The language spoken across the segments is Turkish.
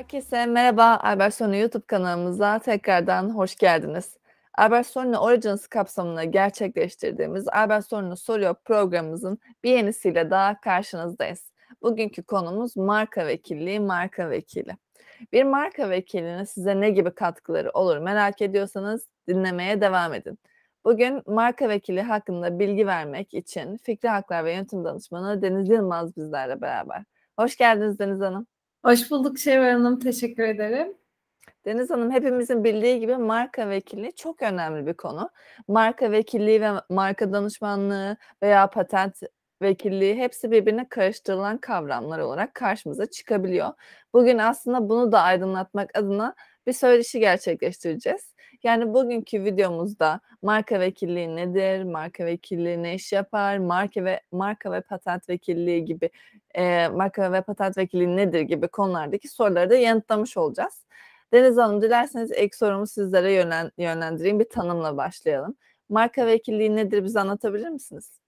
Herkese merhaba. Albert Sony YouTube kanalımıza tekrardan hoş geldiniz. Albert Sony Origins kapsamında gerçekleştirdiğimiz Albert Sony Soruyor programımızın bir yenisiyle daha karşınızdayız. Bugünkü konumuz marka vekilliği, marka vekili. Bir marka vekilinin size ne gibi katkıları olur merak ediyorsanız dinlemeye devam edin. Bugün marka vekili hakkında bilgi vermek için Fikri Haklar ve Yönetim Danışmanı Deniz Yılmaz bizlerle beraber. Hoş geldiniz Deniz Hanım. Hoş bulduk Şevval Hanım. Teşekkür ederim. Deniz Hanım hepimizin bildiği gibi marka vekilliği çok önemli bir konu. Marka vekilliği ve marka danışmanlığı veya patent vekilliği hepsi birbirine karıştırılan kavramlar olarak karşımıza çıkabiliyor. Bugün aslında bunu da aydınlatmak adına bir söyleşi gerçekleştireceğiz. Yani bugünkü videomuzda marka vekilliği nedir, marka vekilliği ne iş yapar, marka ve marka ve patent vekilliği gibi e, marka ve patent vekilliği nedir gibi konulardaki soruları da yanıtlamış olacağız. Deniz Hanım dilerseniz ilk sorumu sizlere yönlen, yönlendireyim. Bir tanımla başlayalım. Marka vekilliği nedir bize anlatabilir misiniz?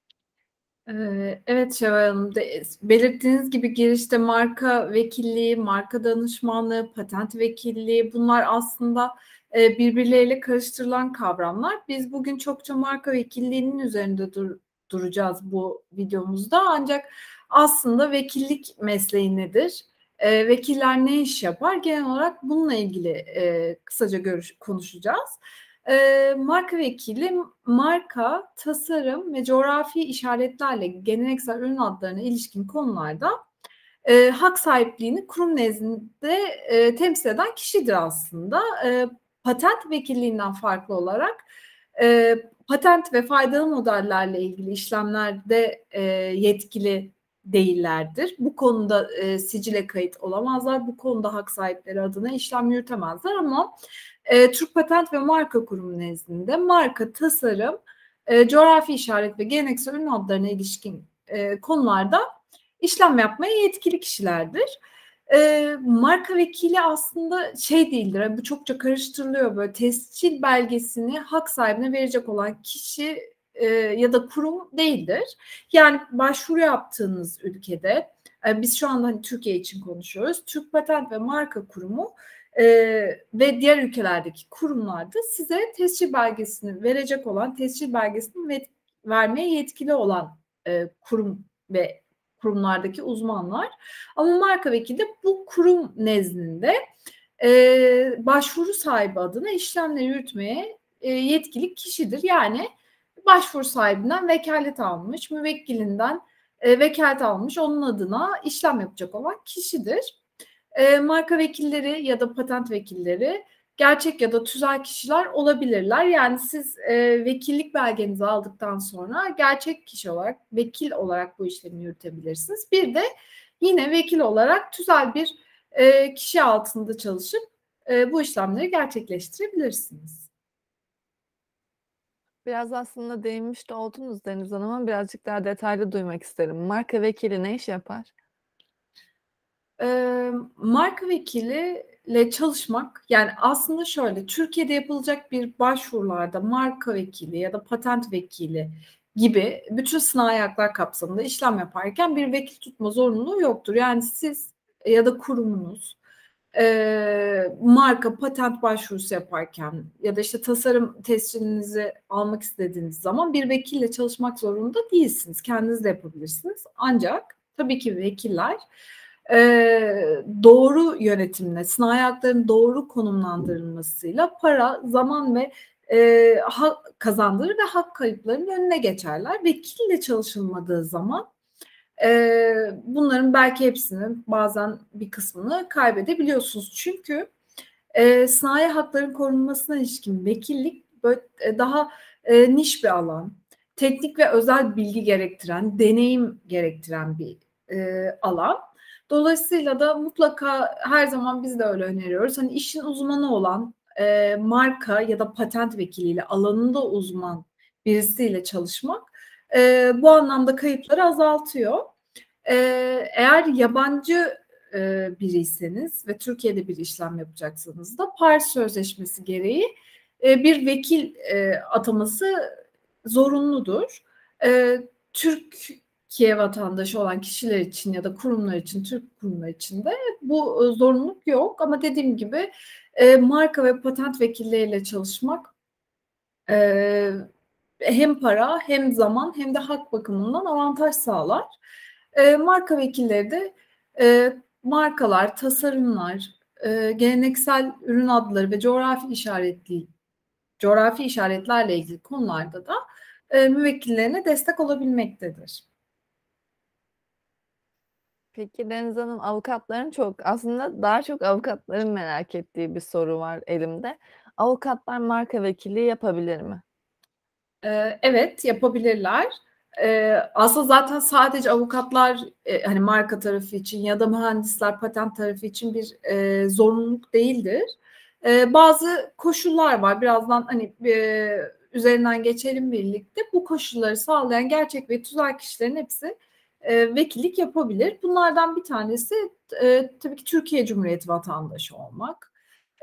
Evet Şevval Hanım, belirttiğiniz gibi girişte marka vekilliği, marka danışmanlığı, patent vekilliği bunlar aslında birbirleriyle karıştırılan kavramlar. Biz bugün çokça marka vekilliğinin üzerinde dur, duracağız bu videomuzda. Ancak aslında vekillik mesleği nedir? E, vekiller ne iş yapar? Genel olarak bununla ilgili e, kısaca görüş, konuşacağız. E, marka vekili marka, tasarım ve coğrafi işaretlerle geleneksel ürün adlarına ilişkin konularda e, hak sahipliğini kurum nezdinde e, temsil eden kişidir aslında. E, patent vekilliğinden farklı olarak e, patent ve faydalı modellerle ilgili işlemlerde e, yetkili değillerdir. Bu konuda e, sicile kayıt olamazlar. Bu konuda hak sahipleri adına işlem yürütemezler ama e, Türk Patent ve Marka Kurumu nezdinde marka, tasarım, e, coğrafi işaret ve geleneksel ürün adlarına ilişkin e, konularda işlem yapmaya yetkili kişilerdir. E, marka vekili aslında şey değildir, bu çokça karıştırılıyor böyle. Tescil belgesini hak sahibine verecek olan kişi e, ya da kurum değildir. Yani başvuru yaptığınız ülkede, e, biz şu anda hani Türkiye için konuşuyoruz, Türk Patent ve Marka Kurumu e, ve diğer ülkelerdeki kurumlarda size tescil belgesini verecek olan, tescil belgesini ve, vermeye yetkili olan e, kurum ve kurumlardaki uzmanlar. Ama marka vekili de bu kurum nezdinde e, başvuru sahibi adına işlemleri yürütmeye e, yetkili kişidir. Yani başvuru sahibinden vekalet almış, müvekkilinden e, vekalet almış, onun adına işlem yapacak olan kişidir. E, marka vekilleri ya da patent vekilleri gerçek ya da tüzel kişiler olabilirler. Yani siz e, vekillik belgenizi aldıktan sonra gerçek kişi olarak, vekil olarak bu işlemi yürütebilirsiniz. Bir de yine vekil olarak tüzel bir e, kişi altında çalışıp e, bu işlemleri gerçekleştirebilirsiniz. Biraz aslında değinmiş de oldunuz Deniz Hanım ama birazcık daha detaylı duymak isterim. Marka vekili ne iş yapar? Eee, marka vekiliyle çalışmak, yani aslında şöyle, Türkiye'de yapılacak bir başvurularda marka vekili ya da patent vekili gibi bütün sınai haklar kapsamında işlem yaparken bir vekil tutma zorunluluğu yoktur. Yani siz ya da kurumunuz e, marka patent başvurusu yaparken ya da işte tasarım tescilinizi almak istediğiniz zaman bir vekille çalışmak zorunda değilsiniz. Kendiniz de yapabilirsiniz. Ancak tabii ki vekiller e, doğru yönetimle, sınai hakların doğru konumlandırılmasıyla para, zaman ve e, hak kazandırır ve hak kayıplarının önüne geçerler. Vekille çalışılmadığı zaman e, bunların belki hepsini bazen bir kısmını kaybedebiliyorsunuz. Çünkü e, sanayi hakların korunmasına ilişkin vekillik böyle e, daha e, niş bir alan. Teknik ve özel bilgi gerektiren, deneyim gerektiren bir e, alan. Dolayısıyla da mutlaka her zaman biz de öyle öneriyoruz. Hani işin uzmanı olan e, marka ya da patent vekiliyle alanında uzman birisiyle çalışmak e, bu anlamda kayıpları azaltıyor. E, eğer yabancı e, biriyseniz ve Türkiye'de bir işlem yapacaksanız da Paris Sözleşmesi gereği e, bir vekil e, ataması zorunludur. E, Türk Türkiye vatandaşı olan kişiler için ya da kurumlar için, Türk kurumlar için de bu e, zorunluluk yok. Ama dediğim gibi e, marka ve patent vekilleriyle çalışmak e, hem para hem zaman hem de hak bakımından avantaj sağlar. Marka vekilleri de markalar, tasarımlar, geleneksel ürün adları ve coğrafi işaretli coğrafi işaretlerle ilgili konularda da müvekkillerine destek olabilmektedir. Peki Deniz Hanım, avukatların çok aslında daha çok avukatların merak ettiği bir soru var elimde. Avukatlar marka vekilliği yapabilir mi? Eee, evet, yapabilirler. Eee, aslında zaten sadece avukatlar, eee, hani, marka tarafı için ya da mühendisler patent tarafı için bir, eee, zorunluluk değildir. Eee, bazı koşullar var. Birazdan, hani, eee, üzerinden geçelim birlikte. Bu koşulları sağlayan gerçek ve tüzel kişilerin hepsi, eee, vekillik yapabilir. Bunlardan bir tanesi, eee, tabii ki Türkiye Cumhuriyeti vatandaşı olmak.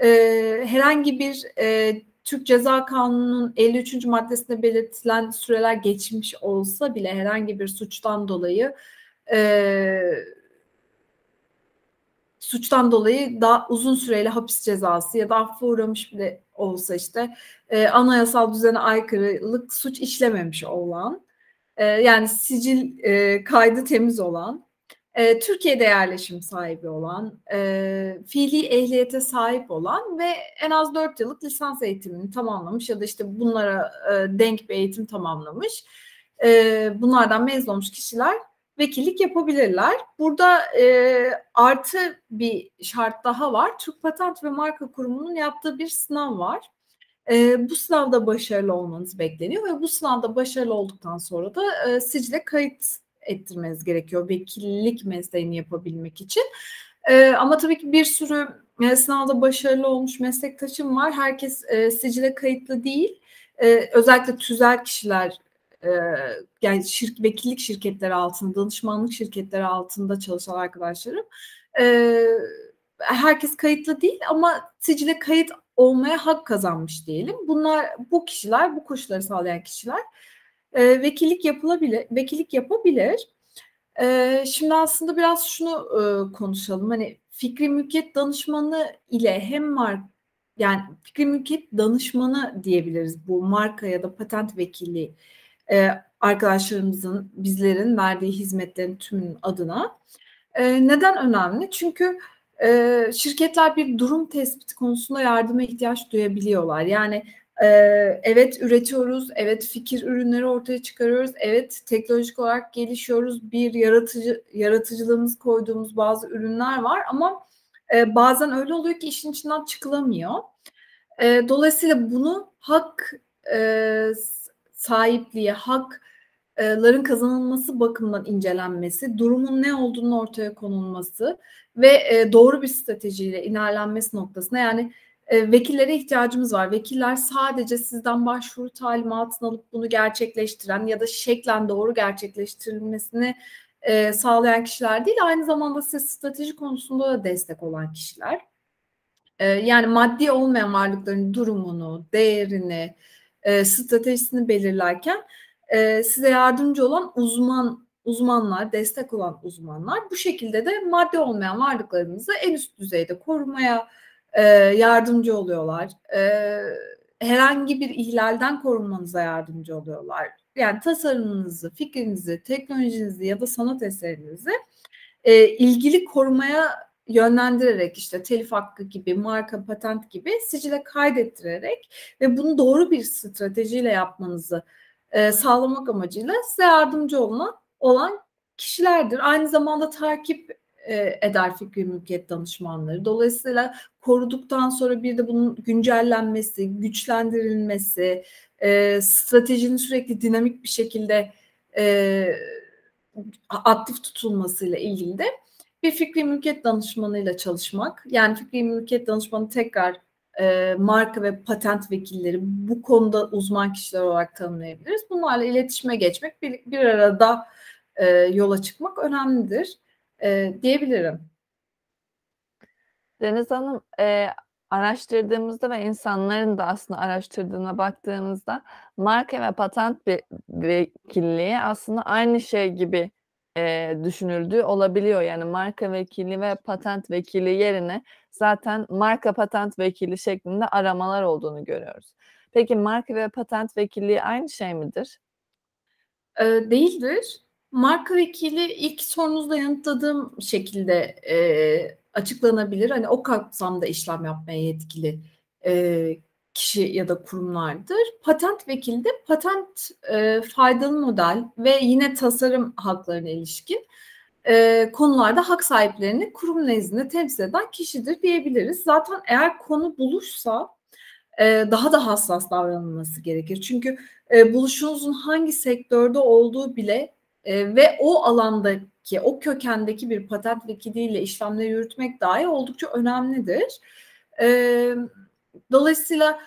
Eee, herhangi bir, eee, Türk Ceza Kanunu'nun 53. maddesinde belirtilen süreler geçmiş olsa bile herhangi bir suçtan dolayı eee suçtan dolayı daha uzun süreli hapis cezası ya da affa uğramış bile olsa işte e, anayasal düzene aykırılık suç işlememiş olan e, yani sicil e, kaydı temiz olan e, Türkiye'de yerleşim sahibi olan e, fiili ehliyete sahip olan ve en az 4 yıllık lisans eğitimini tamamlamış ya da işte bunlara e, denk bir eğitim tamamlamış e, bunlardan mezun olmuş kişiler vekillik yapabilirler. Burada e, artı bir şart daha var. Türk Patent ve Marka Kurumu'nun yaptığı bir sınav var. E, bu sınavda başarılı olmanız bekleniyor ve bu sınavda başarılı olduktan sonra da e, sicile kayıt ettirmeniz gerekiyor vekillik mesleğini yapabilmek için. E, ama tabii ki bir sürü e, sınavda başarılı olmuş meslektaşım var. Herkes e, sicile kayıtlı değil. E, özellikle tüzel kişiler e, yani şirk, vekillik şirketleri altında, danışmanlık şirketleri altında çalışan arkadaşlarım. E, herkes kayıtlı değil ama sicile kayıt olmaya hak kazanmış diyelim. Bunlar bu kişiler, bu koşulları sağlayan kişiler e, vekillik yapılabilir, vekillik yapabilir. E, şimdi aslında biraz şunu e, konuşalım. Hani fikri mülkiyet danışmanı ile hem mark yani fikri mülkiyet danışmanı diyebiliriz bu marka ya da patent vekilliği e, arkadaşlarımızın, bizlerin verdiği hizmetlerin tümünün adına. E, neden önemli? Çünkü e, şirketler bir durum tespiti konusunda yardıma ihtiyaç duyabiliyorlar. Yani e, evet üretiyoruz, evet fikir ürünleri ortaya çıkarıyoruz, evet teknolojik olarak gelişiyoruz, bir yaratıcı yaratıcılığımız koyduğumuz bazı ürünler var ama e, bazen öyle oluyor ki işin içinden çıkılamıyor. E, dolayısıyla bunu hak e, sahipliği, hakların kazanılması bakımından incelenmesi, durumun ne olduğunu ortaya konulması ve doğru bir stratejiyle ilerlenmesi noktasında yani vekillere ihtiyacımız var. Vekiller sadece sizden başvuru talimatını alıp bunu gerçekleştiren ya da şeklen doğru gerçekleştirilmesini sağlayan kişiler değil, aynı zamanda size strateji konusunda da destek olan kişiler. yani maddi olmayan varlıkların durumunu, değerini, stratejisini belirlerken e, size yardımcı olan uzman uzmanlar, destek olan uzmanlar bu şekilde de madde olmayan varlıklarınızı en üst düzeyde korumaya e, yardımcı oluyorlar. E, herhangi bir ihlalden korunmanıza yardımcı oluyorlar. Yani tasarımınızı, fikrinizi, teknolojinizi ya da sanat eserinizi e, ilgili korumaya yönlendirerek işte telif hakkı gibi, marka, patent gibi sicile kaydettirerek ve bunu doğru bir stratejiyle yapmanızı e, sağlamak amacıyla size yardımcı olma, olan kişilerdir. Aynı zamanda takip e, eder fikri mülkiyet danışmanları. Dolayısıyla koruduktan sonra bir de bunun güncellenmesi, güçlendirilmesi, e, stratejinin sürekli dinamik bir şekilde e, aktif tutulmasıyla ilgili de bir fikri mülkiyet danışmanıyla çalışmak. Yani fikri mülkiyet danışmanı tekrar e, marka ve patent vekilleri bu konuda uzman kişiler olarak tanımlayabiliriz. Bunlarla iletişime geçmek, bir, bir arada e, yola çıkmak önemlidir e, diyebilirim. Deniz Hanım, e, araştırdığımızda ve insanların da aslında araştırdığına baktığımızda marka ve patent vekilliği aslında aynı şey gibi eee, düşünüldüğü olabiliyor. Yani marka vekili ve patent vekili yerine zaten marka patent vekili şeklinde aramalar olduğunu görüyoruz. Peki marka ve patent vekilliği aynı şey midir? Eee, değildir. Marka vekili ilk sorunuzda yanıtladığım şekilde, eee, açıklanabilir. Hani o kapsamda işlem yapmaya yetkili, eee, kişi ya da kurumlardır. Patent vekili de patent, eee, faydalı model ve yine tasarım haklarına ilişkin, eee, konularda hak sahiplerini kurum nezdinde temsil eden kişidir diyebiliriz. Zaten eğer konu buluşsa, eee, daha da hassas davranılması gerekir. Çünkü, eee, buluşunuzun hangi sektörde olduğu bile, eee, ve o alandaki, o kökendeki bir patent vekiliyle işlemleri yürütmek dahi oldukça önemlidir. Emm, dolayısıyla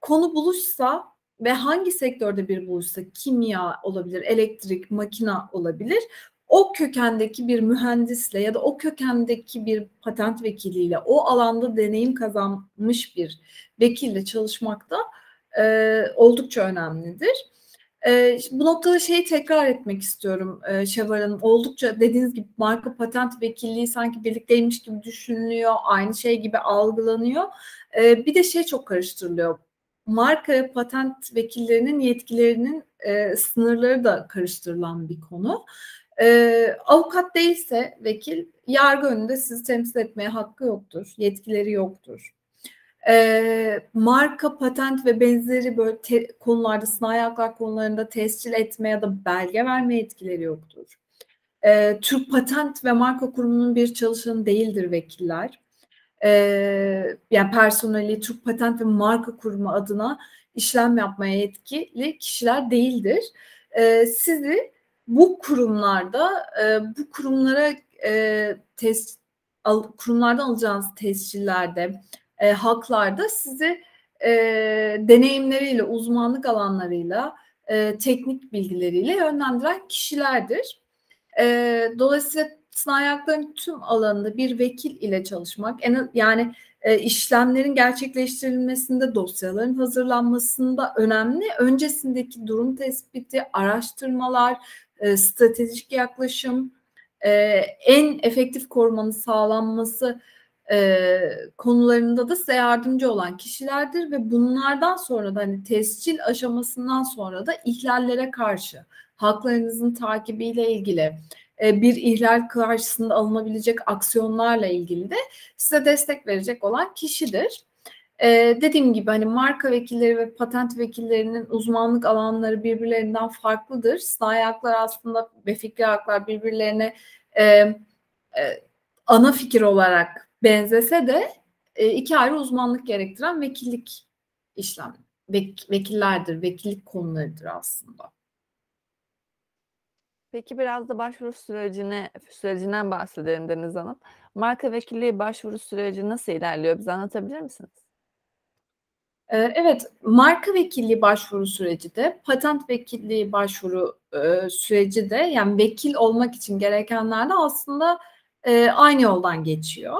konu buluşsa ve hangi sektörde bir buluşsa kimya olabilir, elektrik, makina olabilir. O kökendeki bir mühendisle ya da o kökendeki bir patent vekiliyle, o alanda deneyim kazanmış bir vekille çalışmak da, eee, oldukça önemlidir. Ş bu noktada şeyi tekrar etmek istiyorum, eee, Şevval Hanım. Oldukça dediğiniz gibi marka patent vekilliği sanki birlikteymiş gibi düşünülüyor, aynı şey gibi algılanıyor. Eee, bir de şey çok karıştırılıyor. Marka patent vekillerinin yetkilerinin, eee, sınırları da karıştırılan bir konu. Eee, avukat değilse vekil, yargı önünde sizi temsil etmeye hakkı yoktur, yetkileri yoktur. Eee, marka, patent ve benzeri böyle te konularda, sanayi haklar konularında tescil etme ya da belge verme yetkileri yoktur. Eee, Türk Patent ve Marka Kurumu'nun bir çalışanı değildir vekiller. Eee, yani personeli Türk Patent ve Marka Kurumu adına işlem yapmaya yetkili kişiler değildir. Eee, sizi bu kurumlarda, eee, bu kurumlara, eee, tes al kurumlardan alacağınız tescillerde, eee, haklarda sizi, eee, deneyimleriyle, uzmanlık alanlarıyla, eee, teknik bilgileriyle yönlendiren kişilerdir. Eee, dolayısıyla sanayi haklarının tüm alanında bir vekil ile çalışmak en yani, eee, işlemlerin gerçekleştirilmesinde, dosyaların hazırlanmasında önemli. Öncesindeki durum tespiti, araştırmalar, eee, stratejik yaklaşım, eee, en efektif korumanın sağlanması, eee, konularında da size yardımcı olan kişilerdir ve bunlardan sonra da, hani, tescil aşamasından sonra da ihlallere karşı, haklarınızın takibiyle ilgili, bir ihlal karşısında alınabilecek aksiyonlarla ilgili de size destek verecek olan kişidir. Eee, dediğim gibi, hani, marka vekilleri ve patent vekillerinin uzmanlık alanları birbirlerinden farklıdır. Sanayi hakları aslında ve fikri haklar birbirlerine, emm, eee, ana fikir olarak benzese de, eee, 2 ayrı uzmanlık gerektiren vekillik işlem vek vekillerdir, vekillik konularıdır aslında. Peki biraz da başvuru sürecine sürecinden bahsedelim Deniz Hanım. Marka vekilliği başvuru süreci nasıl ilerliyor? Bize anlatabilir misiniz? Eee, evet, marka vekilliği başvuru süreci de, patent vekilliği başvuru, eee, süreci de, yani vekil olmak için gerekenler de aslında, eee, aynı yoldan geçiyor.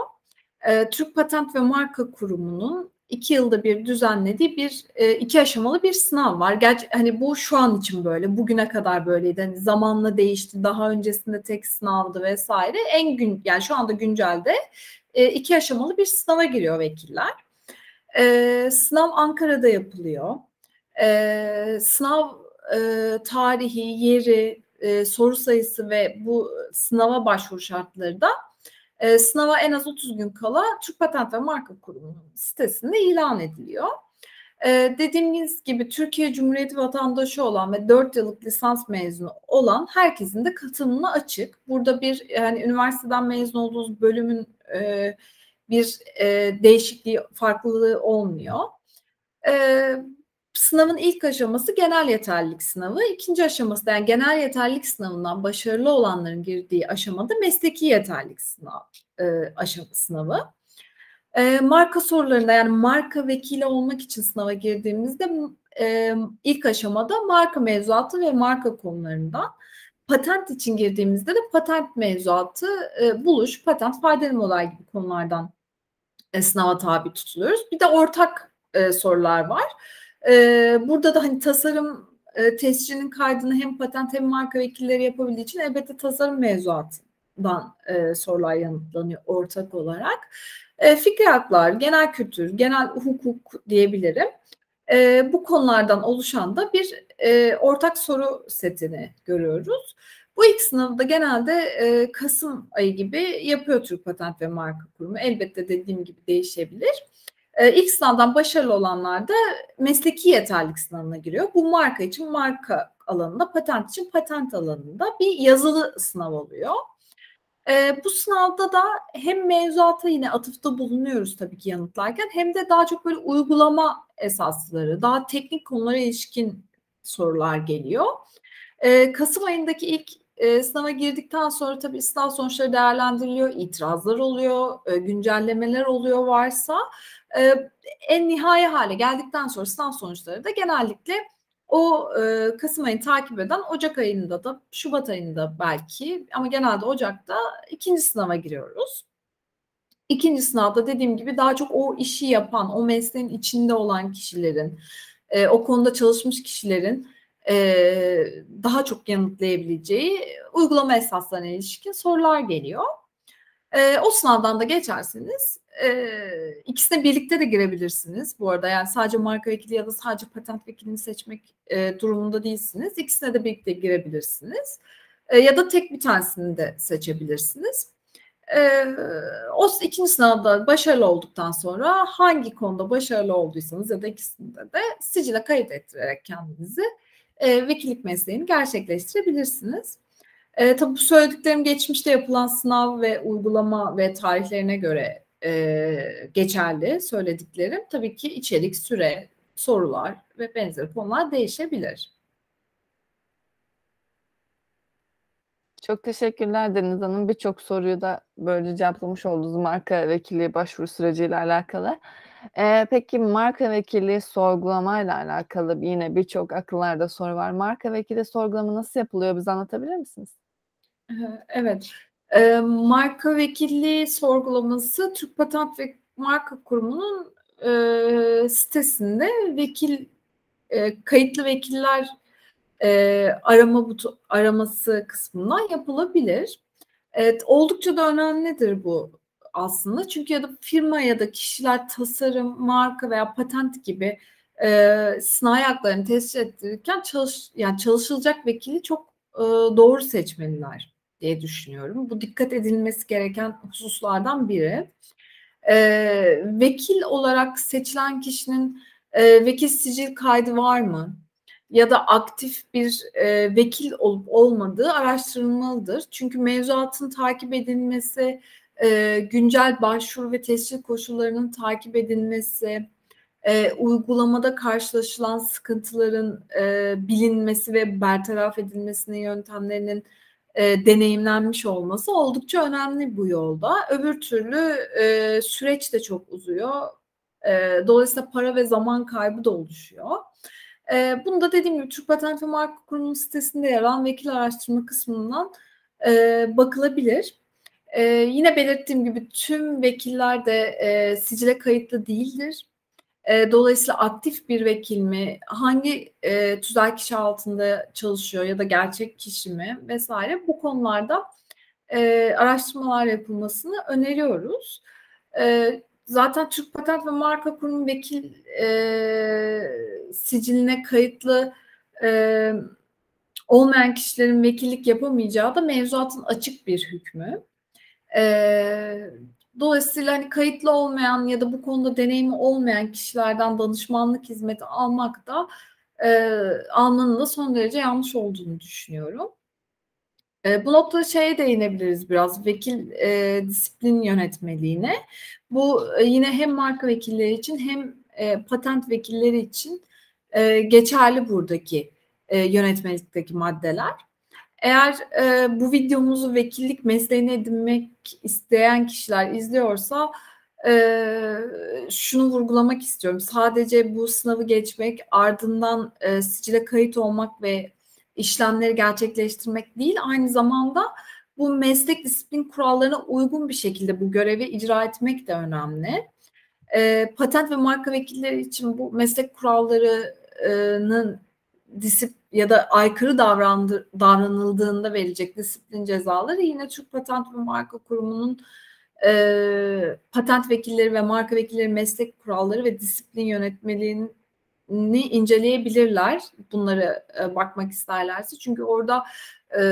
Eee, Türk Patent ve Marka Kurumu'nun 2 yılda bir düzenlediği bir, 2 aşamalı bir sınav var. Gerçi, hani, bu şu an için böyle, bugüne kadar böyleydi. Hani, zamanla değişti, daha öncesinde tek sınavdı vs. En gün yani şu anda güncelde, 2 aşamalı bir sınava giriyor vekiller. Eee, sınav Ankara'da yapılıyor. Eee, sınav, eee, tarihi, yeri, eee, soru sayısı ve bu sınava başvuru şartları da, eee, sınava en az 30 gün kala Türk Patent ve Marka Kurumu'nun sitesinde ilan ediliyor. Eee, dediğimiz gibi Türkiye Cumhuriyeti vatandaşı olan ve 4 yıllık lisans mezunu olan herkesin de katılımına açık. Burada bir, yani, üniversiteden mezun olduğunuz bölümün, eee, bir, eee, değişikliği, farklılığı olmuyor. Eee, sınavın ilk aşaması genel yeterlilik sınavı. 2'nci aşaması yani genel yeterlilik sınavından başarılı olanların girdiği aşamada mesleki yeterlilik sınav eee, aşama sınavı. Eee, marka sorularında yani marka vekili olmak için sınava girdiğimizde emm, ilk aşamada marka mevzuatı ve marka konularından, patent için girdiğimizde de patent mevzuatı, eee, buluş, patent, faydalı model gibi konulardan, eee, sınava tabi tutuluyoruz. Bir de ortak, eee, sorular var. Eee, burada da, hani, tasarım, e, tescilinin kaydını hem patent hem marka vekilleri yapabildiği için elbette tasarım mevzuatından e, sorular yanıtlanıyor ortak olarak. E, fikri haklar, genel kültür, genel hukuk diyebilirim. E, bu konulardan oluşan da bir e, ortak soru setini görüyoruz. Bu ilk sınavda genelde e, Kasım ayı gibi yapıyor Türk Patent ve Marka Kurumu. Elbette dediğim gibi değişebilir. E, ilk sınavdan başarılı olanlar da mesleki yeterlik sınavına giriyor. Bu marka için marka alanında, patent için patent alanında bir yazılı sınav oluyor. E, bu sınavda da hem mevzuata yine atıfta bulunuyoruz tabii ki yanıtlarken hem de daha çok böyle uygulama esasları, daha teknik konulara ilişkin sorular geliyor. E, Kasım ayındaki ilk e, sınava girdikten sonra tabii sınav sonuçları değerlendiriliyor, itirazlar oluyor, e, güncellemeler oluyor varsa e, en nihai hale geldikten sonra sınav sonuçları da genellikle o e, Kasım ayını takip eden Ocak ayında da Şubat ayında belki ama genelde Ocak'ta ikinci sınava giriyoruz. İkinci sınavda dediğim gibi daha çok o işi yapan, o mesleğin içinde olan kişilerin, e, o konuda çalışmış kişilerin daha çok yanıtlayabileceği uygulama esaslarına ilişkin sorular geliyor. E, o sınavdan da geçerseniz e, ikisine birlikte de girebilirsiniz. Bu arada yani sadece marka vekili ya da sadece patent vekilini seçmek e, durumunda değilsiniz. İkisine de birlikte girebilirsiniz. E, ya da tek bir tanesini de seçebilirsiniz. E, o ikinci sınavda başarılı olduktan sonra hangi konuda başarılı olduysanız ya da ikisinde de sicile kayıt ettirerek kendinizi e, vekillik mesleğini gerçekleştirebilirsiniz. E, tabii bu söylediklerim geçmişte yapılan sınav ve uygulama ve tarihlerine göre e, geçerli söylediklerim. Tabii ki içerik, süre, sorular ve benzeri konular değişebilir. Çok teşekkürler Deniz Hanım. Birçok soruyu da böyle cevaplamış oldunuz marka vekilliği başvuru süreciyle alakalı. Ee, peki marka vekilliği sorgulamayla alakalı yine birçok akıllarda soru var. Marka vekili sorgulama nasıl yapılıyor? Bize anlatabilir misiniz? Evet. E, marka vekilliği sorgulaması Türk Patent ve Marka Kurumu'nun e, sitesinde vekil e, kayıtlı vekiller e, arama butu, araması kısmından yapılabilir. Evet, oldukça da önemlidir bu aslında. Çünkü ya da firma ya da kişiler tasarım, marka veya patent gibi e, sınai haklarını tescil ettirirken çalış, yani çalışılacak vekili çok e, doğru seçmeliler diye düşünüyorum. Bu dikkat edilmesi gereken hususlardan biri. E, vekil olarak seçilen kişinin e, vekil sicil kaydı var mı? Ya da aktif bir e, vekil olup olmadığı araştırılmalıdır. Çünkü mevzuatın takip edilmesi, e, güncel başvuru ve tescil koşullarının takip edilmesi, e, uygulamada karşılaşılan sıkıntıların e, bilinmesi ve bertaraf edilmesinin yöntemlerinin deneyimlenmiş olması oldukça önemli bu yolda. Öbür türlü süreç de çok uzuyor. Dolayısıyla para ve zaman kaybı da oluşuyor. Bunu da dediğim gibi Türk Patent ve Marka Kurumu sitesinde yer alan vekil araştırma kısmından bakılabilir. E, yine belirttiğim gibi tüm vekiller de e, sicile kayıtlı değildir. E, dolayısıyla aktif bir vekil mi, hangi e, tüzel kişi altında çalışıyor ya da gerçek kişi mi vesaire bu konularda e, araştırmalar yapılmasını öneriyoruz. E, zaten Türk Patent ve Marka Kurumu vekil e, siciline kayıtlı e, olmayan kişilerin vekillik yapamayacağı da mevzuatın açık bir hükmü. E, Dolayısıyla hani kayıtlı olmayan ya da bu konuda deneyimi olmayan kişilerden danışmanlık hizmeti almak da e, almanın da son derece yanlış olduğunu düşünüyorum. E, bu noktada şeye değinebiliriz biraz vekil e, disiplin yönetmeliğine. Bu e, yine hem marka vekilleri için hem e, patent vekilleri için e, geçerli buradaki e, yönetmelikteki maddeler. Eğer e, bu videomuzu vekillik mesleğine edinmek isteyen kişiler izliyorsa e, şunu vurgulamak istiyorum. Sadece bu sınavı geçmek, ardından e, sicile kayıt olmak ve işlemleri gerçekleştirmek değil, aynı zamanda bu meslek disiplin kurallarına uygun bir şekilde bu görevi icra etmek de önemli. E, patent ve marka vekilleri için bu meslek kurallarının disip ya da aykırı davranıldığında verecek disiplin cezaları yine Türk Patent ve Marka Kurumu'nun e, patent vekilleri ve marka vekilleri meslek kuralları ve disiplin yönetmeliğini inceleyebilirler. Bunları e, bakmak isterlerse. Çünkü orada e,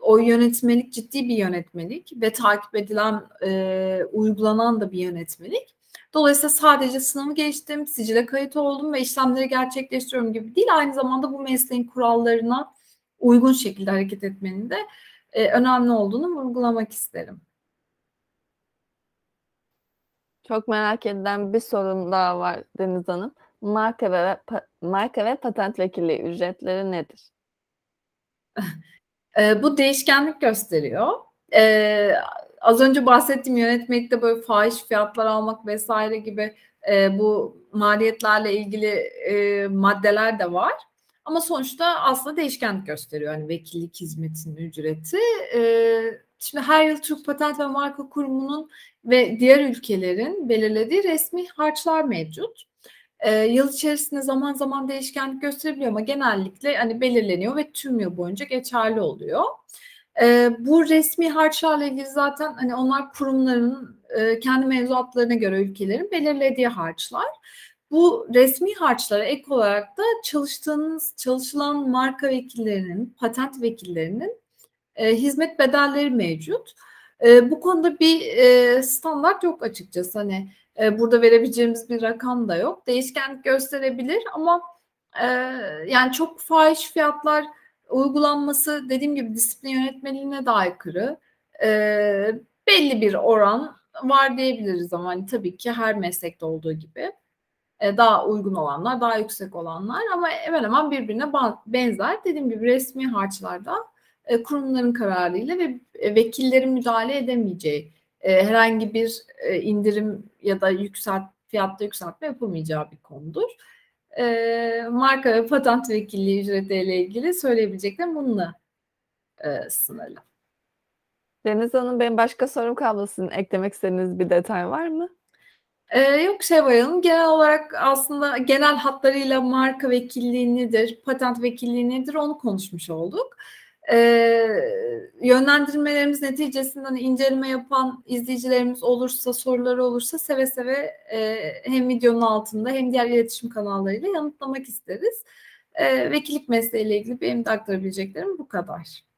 o yönetmelik ciddi bir yönetmelik ve takip edilen, e, uygulanan da bir yönetmelik. Dolayısıyla sadece sınavı geçtim, sicile kayıt oldum ve işlemleri gerçekleştiriyorum gibi değil. Aynı zamanda bu mesleğin kurallarına uygun şekilde hareket etmenin de e, önemli olduğunu vurgulamak isterim. Çok merak edilen bir sorun daha var Deniz Hanım. Marka ve marka ve patent vekilliği ücretleri nedir? E, bu değişkenlik gösteriyor. E, az önce bahsettiğim yönetmekte böyle fahiş fiyatlar almak vesaire gibi e, bu maliyetlerle ilgili e, maddeler de var. Ama sonuçta aslında değişkenlik gösteriyor. Yani vekillik hizmetinin ücreti. E, şimdi her yıl Türk Patent ve Marka Kurumu'nun ve diğer ülkelerin belirlediği resmi harçlar mevcut. E, yıl içerisinde zaman zaman değişkenlik gösterebiliyor ama genellikle hani belirleniyor ve tüm yıl boyunca geçerli oluyor. E, bu resmi harçlarla ilgili zaten hani onlar kurumların e, kendi mevzuatlarına göre ülkelerin belirlediği harçlar. Bu resmi harçlara ek olarak da çalıştığınız, çalışılan marka vekillerinin, patent vekillerinin e, hizmet bedelleri mevcut. E, bu konuda bir e, standart yok açıkçası. Hani e, burada verebileceğimiz bir rakam da yok. Değişkenlik gösterebilir ama e, yani çok fahiş fiyatlar uygulanması dediğim gibi disiplin yönetmeliğine de aykırı. E, belli bir oran var diyebiliriz ama hani tabii ki her meslekte olduğu gibi e, daha uygun olanlar, daha yüksek olanlar ama hemen hemen birbirine benzer. Dediğim gibi resmi harçlarda e, kurumların kararıyla ve e, vekillerin müdahale edemeyeceği herhangi bir indirim ya da yükselt fiyatta yükseltme yapılmayacağı bir konudur. Marka ve patent vekilliği ücretiyle ilgili söyleyebileceklerim bununla sınırlı. Deniz Hanım benim başka sorum. Sizin eklemek istediğiniz bir detay var mı? Ee, yok Şevval Hanım. Genel olarak aslında genel hatlarıyla marka vekilliği nedir, patent vekilliği nedir onu konuşmuş olduk. Ee, yönlendirmelerimiz neticesinde inceleme yapan izleyicilerimiz olursa, soruları olursa seve seve e, hem videonun altında hem diğer iletişim kanallarıyla yanıtlamak isteriz. E, vekillik mesleğiyle ilgili benim de aktarabileceklerim bu kadar.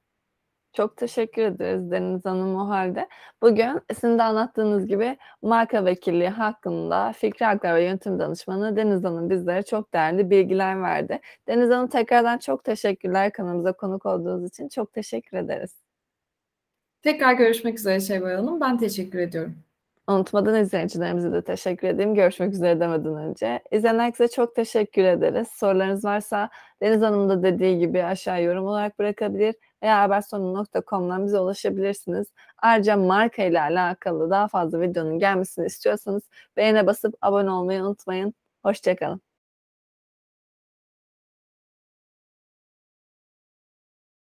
Çok teşekkür ederiz Deniz Hanım o halde. Bugün sizin de anlattığınız gibi marka vekilliği hakkında Fikri Haklar ve Yönetim Danışmanı Deniz Hanım bizlere çok değerli bilgiler verdi. Deniz Hanım tekrardan çok teşekkürler kanalımıza konuk olduğunuz için. Çok teşekkür ederiz. Tekrar görüşmek üzere Şevval Hanım. Ben teşekkür ediyorum. Unutmadan izleyicilerimize de teşekkür edeyim. Görüşmek üzere demeden önce. İzleyen herkese çok teşekkür ederiz. Sorularınız varsa Deniz Hanım da dediği gibi aşağı yorum olarak bırakabilir veya habersonu.com'dan bize ulaşabilirsiniz. Ayrıca marka ile alakalı daha fazla videonun gelmesini istiyorsanız beğene basıp abone olmayı unutmayın. Hoşçakalın.